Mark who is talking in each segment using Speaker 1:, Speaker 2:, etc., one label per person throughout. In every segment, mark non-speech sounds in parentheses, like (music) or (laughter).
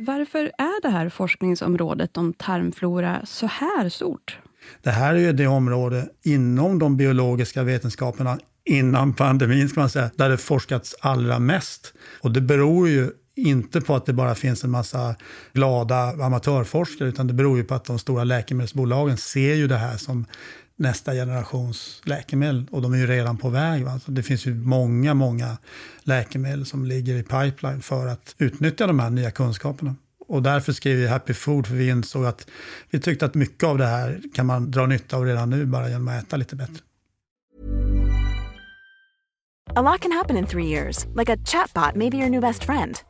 Speaker 1: Varför är det här forskningsområdet om tarmflora så här stort?
Speaker 2: Det här är ju det område inom de biologiska vetenskaperna innan pandemin, ska man säga, där det forskats allra mest. Och det beror ju inte på att det bara finns en massa glada amatörforskare, utan det beror ju på att de stora läkemedelsbolagen ser ju det här som nästa generations läkemedel. Och de är ju redan på väg. Va? Så det finns ju många, många läkemedel som ligger i pipeline för att utnyttja de här nya kunskaperna. Och därför skrev vi Happy Food, för vi insåg att vi tyckte att mycket av det här kan man dra nytta av redan nu, bara genom att äta lite bättre.
Speaker 3: A lot can happen in three years, like a chatbot may be your new best friend.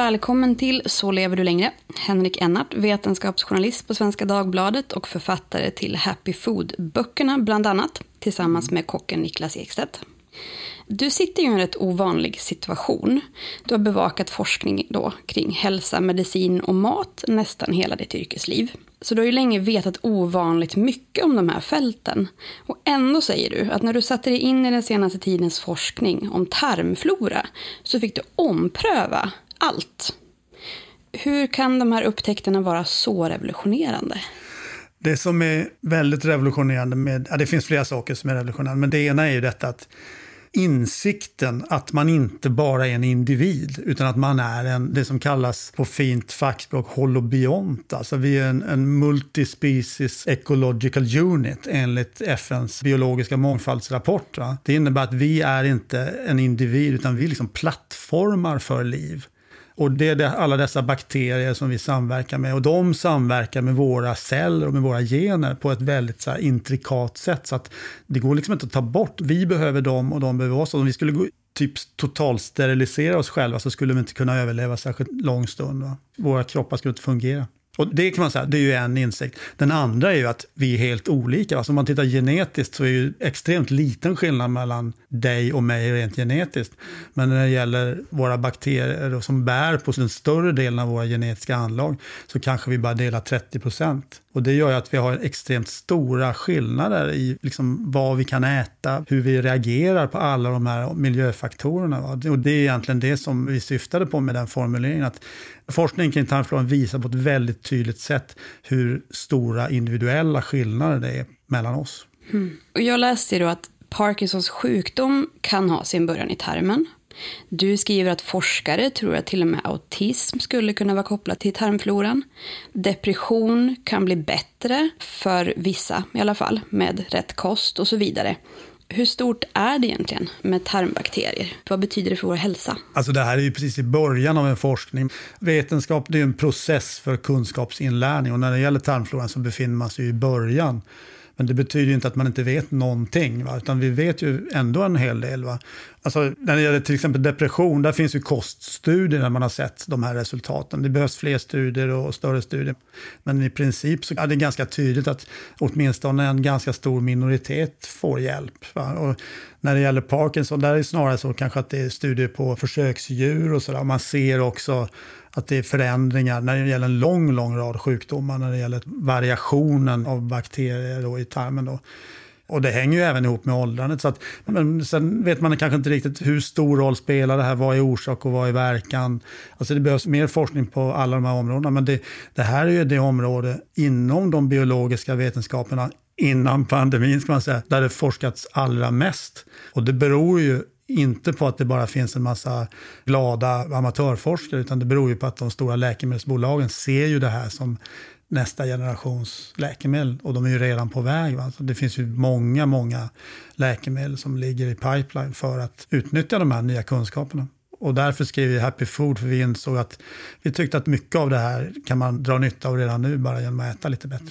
Speaker 1: Välkommen till Så lever du längre. Henrik Ennart, vetenskapsjournalist på Svenska Dagbladet och författare till Happy Food-böckerna bland annat, tillsammans med kocken Niklas Ekstedt. Du sitter ju i en rätt ovanlig situation. Du har bevakat forskning då kring hälsa, medicin och mat nästan hela ditt yrkesliv. Så du har ju länge vetat ovanligt mycket om de här fälten. Och ändå säger du att när du satte dig in i den senaste tidens forskning om tarmflora så fick du ompröva allt. Hur kan de här upptäckterna vara så revolutionerande?
Speaker 2: Det som är väldigt revolutionerande med, ja, det finns flera saker som är revolutionerande, men det ena är ju detta att insikten att man inte bara är en individ, utan att man är en, det som kallas på fint fackspråk holobiont. Alltså vi är en, en multispecies ecological unit enligt FNs biologiska mångfaldsrapport. Va? Det innebär att vi är inte en individ, utan vi är liksom plattformar för liv. Och det är alla dessa bakterier som vi samverkar med. Och de samverkar med våra celler och med våra gener på ett väldigt så intrikat sätt. Så att det går liksom inte att ta bort. Vi behöver dem och de behöver oss. Om vi skulle gå, typ totalsterilisera oss själva så skulle vi inte kunna överleva särskilt lång stund. Va? Våra kroppar skulle inte fungera. Och det kan man säga, det är ju en insikt. Den andra är ju att vi är helt olika. Alltså om man tittar genetiskt så är det ju extremt liten skillnad mellan dig och mig rent genetiskt. Men när det gäller våra bakterier som bär på den större delen av våra genetiska anlag så kanske vi bara delar 30 procent. Och det gör ju att vi har extremt stora skillnader i liksom vad vi kan äta, hur vi reagerar på alla de här miljöfaktorerna. Och det är egentligen det som vi syftade på med den formuleringen. Att forskningen kring tarmfloran visar på ett väldigt tydligt sätt hur stora individuella skillnader det är mellan oss.
Speaker 1: Mm. Och jag läste då att Parkinsons sjukdom kan ha sin början i tarmen du skriver att forskare tror att till och med autism skulle kunna vara kopplat till tarmfloran. Depression kan bli bättre för vissa i alla fall, med rätt kost och så vidare. Hur stort är det egentligen med tarmbakterier? Vad betyder det för vår hälsa?
Speaker 2: Alltså det här är ju precis i början av en forskning. Vetenskap det är en process för kunskapsinlärning och när det gäller tarmfloran så befinner man sig i början. Men det betyder ju inte att man inte vet någonting, va? utan vi vet ju ändå en hel del. Va? Alltså, när det gäller till exempel depression, där finns ju koststudier där man har sett de här resultaten. Det behövs fler studier och större studier. Men i princip så är det ganska tydligt att åtminstone en ganska stor minoritet får hjälp. Va? Och när det gäller Parkinson, där är det snarare så kanske att det är studier på försöksdjur och sådär. Man ser också att det är förändringar när det gäller en lång, lång rad sjukdomar, när det gäller variationen av bakterier då i tarmen. Då. Och det hänger ju även ihop med åldrandet. Så att, men sen vet man kanske inte riktigt hur stor roll spelar det här, vad är orsak och vad är verkan? Alltså det behövs mer forskning på alla de här områdena, men det, det här är ju det område inom de biologiska vetenskaperna innan pandemin, ska man säga, där det forskats allra mest. Och det beror ju inte på att det bara finns en massa glada amatörforskare, utan det beror ju på att de stora läkemedelsbolagen ser ju det här som nästa generations läkemedel. Och de är ju redan på väg. Va? Så det finns ju många, många läkemedel som ligger i pipeline för att utnyttja de här nya kunskaperna. Och därför skrev vi Happy Food, för vi insåg att vi tyckte att mycket av det här kan man dra nytta av redan nu, bara genom att äta lite bättre.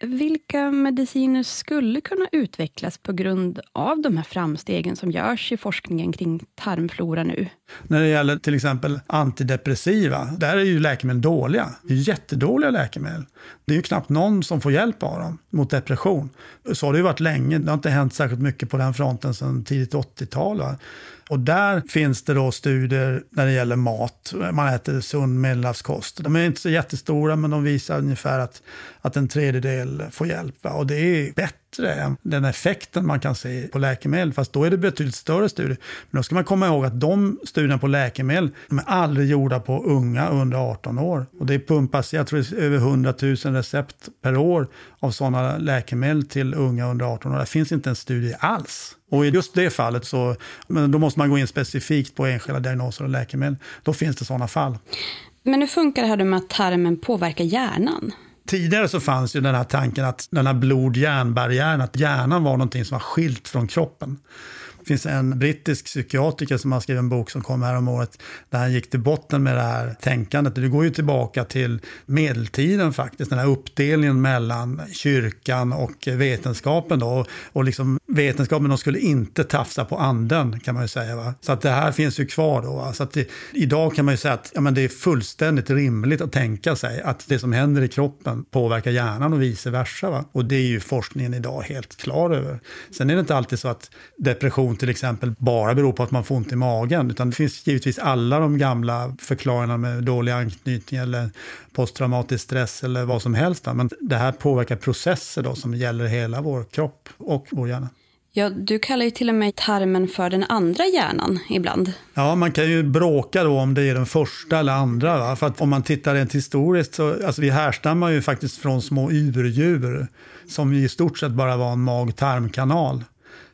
Speaker 1: Vilka mediciner skulle kunna utvecklas på grund av de här framstegen som görs i forskningen kring tarmflora nu?
Speaker 2: När det gäller till exempel antidepressiva, där är ju läkemedel dåliga. Det är jättedåliga läkemedel. Det är ju knappt någon som får hjälp av dem mot depression. Så har det ju varit länge. Det har inte hänt särskilt mycket på den fronten sedan tidigt 80-tal. Och där finns det då studier när det gäller mat. Man äter sund medelhavskost. De är inte så jättestora, men de visar ungefär att, att en tredjedel får hjälp. Och det är bättre än den effekten man kan se på läkemedel. Fast då är det betydligt större studier. Men då ska man komma ihåg att de studierna på läkemedel, de är aldrig gjorda på unga under 18 år. Och det pumpas, jag tror det är över 100 000 recept per år av sådana läkemedel till unga under 18 år. Det finns inte en studie alls. Och i just det fallet så men då måste man gå in specifikt på enskilda diagnoser och läkemedel. Då finns det sådana fall.
Speaker 1: Men hur funkar det här med att tarmen påverkar hjärnan?
Speaker 2: Tidigare så fanns ju den här tanken att den här blod-hjärnbarriären, att hjärnan var någonting som var skilt från kroppen. Det finns en brittisk psykiatriker som har skrivit en bok som kom här om året där han gick till botten med det här tänkandet. Det går ju tillbaka till medeltiden faktiskt, den här uppdelningen mellan kyrkan och vetenskapen. Då. Och liksom, vetenskapen de skulle inte tafsa på anden kan man ju säga. Va? Så att det här finns ju kvar då. Va? Så att det, idag kan man ju säga att ja, men det är fullständigt rimligt att tänka sig att det som händer i kroppen påverkar hjärnan och vice versa. Va? Och det är ju forskningen idag helt klar över. Sen är det inte alltid så att depression till exempel bara beror på att man får ont i magen. Utan det finns givetvis alla de gamla förklaringarna med dålig anknytning eller posttraumatisk stress eller vad som helst. Men det här påverkar processer då som gäller hela vår kropp och vår hjärna.
Speaker 1: Ja, du kallar ju till och med tarmen för den andra hjärnan ibland.
Speaker 2: Ja, man kan ju bråka då om det är den första eller andra. Va? För att om man tittar rent historiskt så, alltså vi härstammar ju faktiskt från små urdjur som i stort sett bara var en mag-tarmkanal.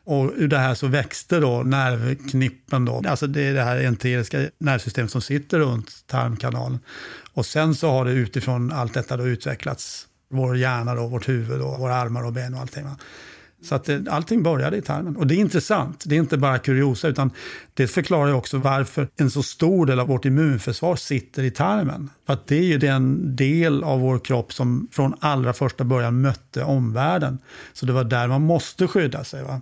Speaker 2: Och ur det här så växte då nervknippen då. Alltså det är det här enteriska nervsystemet som sitter runt tarmkanalen. Och sen så har det utifrån allt detta då utvecklats vår hjärna då, vårt huvud och våra armar och ben och allting. Så att det, allting började i tarmen. Och det är intressant. Det är inte bara kuriosa, utan det förklarar också varför en så stor del av vårt immunförsvar sitter i tarmen. För att det är ju den del av vår kropp som från allra första början mötte omvärlden. Så det var där man måste skydda sig. Va?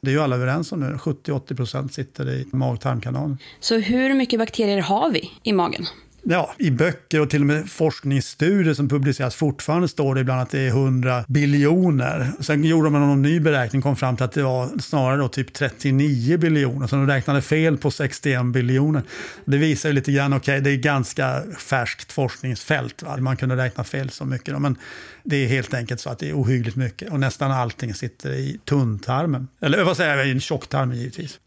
Speaker 2: Det är ju alla överens om nu. 70-80 procent sitter i mag-tarmkanalen.
Speaker 1: Så hur mycket bakterier har vi i magen?
Speaker 2: Ja, i böcker och till och med forskningsstudier som publiceras fortfarande står det ibland att det är 100 biljoner. Sen gjorde man någon ny beräkning kom fram till att det var snarare då typ 39 biljoner. Så de räknade fel på 61 biljoner. Det visar ju lite grann, okej, okay, det är ganska färskt forskningsfält. Va? Man kunde räkna fel så mycket. Då, men det är helt enkelt så att det är ohyggligt mycket. Och nästan allting sitter i tunntarmen. Eller vad säger jag, i tjocktarmen givetvis.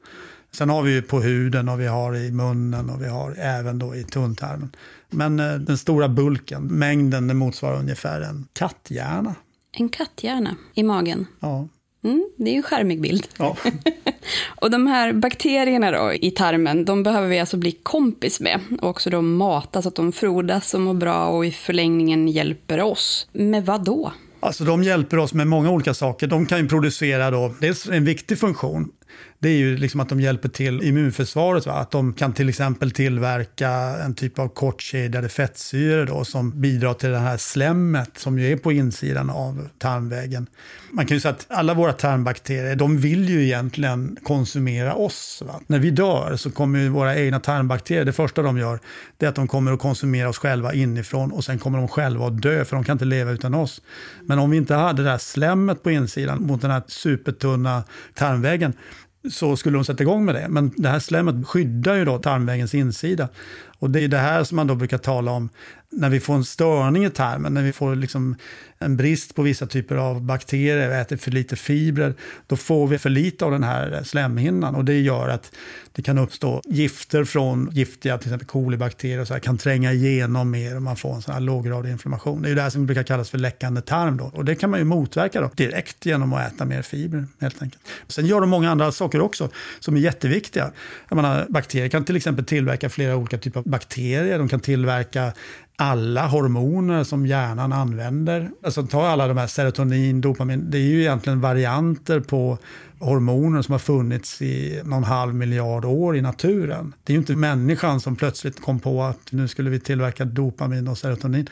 Speaker 2: Sen har vi ju på huden och vi har i munnen och vi har även då i tunntarmen. Men eh, den stora bulken, mängden, den motsvarar ungefär en katthjärna.
Speaker 1: En katthjärna i magen?
Speaker 2: Ja.
Speaker 1: Mm, det är ju en skärmig bild.
Speaker 2: Ja. (laughs)
Speaker 1: och de här bakterierna då i tarmen, de behöver vi alltså bli kompis med och också då mata så att de frodas och mår bra och i förlängningen hjälper oss. Med vad då?
Speaker 2: Alltså de hjälper oss med många olika saker. De kan ju producera då, dels en viktig funktion, det är ju liksom att de hjälper till immunförsvaret. Va? Att de kan till exempel tillverka en typ av kortkedjade fettsyror då, som bidrar till det här slemmet som ju är på insidan av tarmväggen. Man kan ju säga att alla våra tarmbakterier, de vill ju egentligen konsumera oss. Va? När vi dör så kommer ju våra egna tarmbakterier, det första de gör, det är att de kommer att konsumera oss själva inifrån och sen kommer de själva att dö, för de kan inte leva utan oss. Men om vi inte hade det här slemmet på insidan mot den här supertunna tarmväggen, så skulle de sätta igång med det. Men det här slemmet skyddar ju då tarmvägens insida. Och det är det här som man då brukar tala om när vi får en störning i tarmen, när vi får liksom en brist på vissa typer av bakterier, vi äter för lite fibrer, då får vi för lite av den här slemhinnan och det gör att det kan uppstå gifter från giftiga, till exempel kolibakterier och så här, kan tränga igenom mer och man får en sån här låggradig inflammation. Det är ju det här som brukar kallas för läckande tarm då. Och det kan man ju motverka då, direkt genom att äta mer fibrer helt enkelt. Sen gör de många andra saker också som är jätteviktiga. Jag menar, bakterier kan till exempel tillverka flera olika typer av bakterier, de kan tillverka alla hormoner som hjärnan använder. Alltså ta alla de här serotonin, dopamin, det är ju egentligen varianter på hormoner som har funnits i någon halv miljard år i naturen. Det är ju inte människan som plötsligt kom på att nu skulle vi tillverka dopamin och serotonin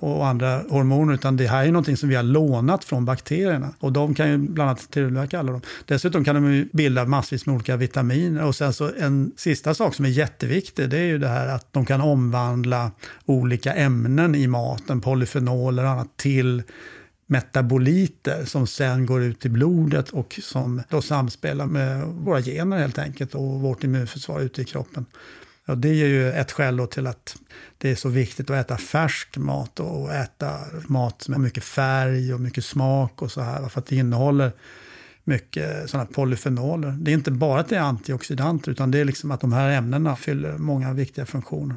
Speaker 2: och andra hormoner, utan det här är någonting som vi har lånat från bakterierna. Och de kan ju bland annat tillverka alla dem. Dessutom kan de ju bilda massvis med olika vitaminer. Och sen så en sista sak som är jätteviktig, det är ju det här att de kan omvandla olika ämnen i maten, polyfenoler och annat, till metaboliter som sen går ut i blodet och som då samspelar med våra gener helt enkelt och vårt immunförsvar ute i kroppen. Ja, det är ju ett skäl till att det är så viktigt att äta färsk mat och äta mat med mycket färg och mycket smak och så här. För att det innehåller mycket sådana polyfenoler. Det är inte bara att det är antioxidanter utan det är liksom att de här ämnena fyller många viktiga funktioner.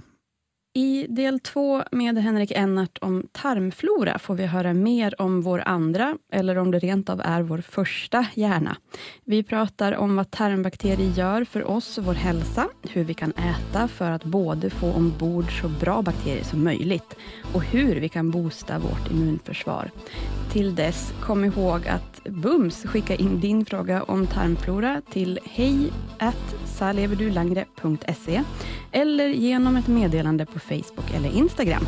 Speaker 1: I del två med Henrik Ennart om tarmflora får vi höra mer om vår andra, eller om det rent av är vår första hjärna. Vi pratar om vad tarmbakterier gör för oss och vår hälsa, hur vi kan äta för att både få ombord så bra bakterier som möjligt och hur vi kan boosta vårt immunförsvar. Till dess, kom ihåg att bums skicka in din fråga om tarmflora till hej saleverdulangre.se eller genom ett meddelande på Facebook eller Instagram.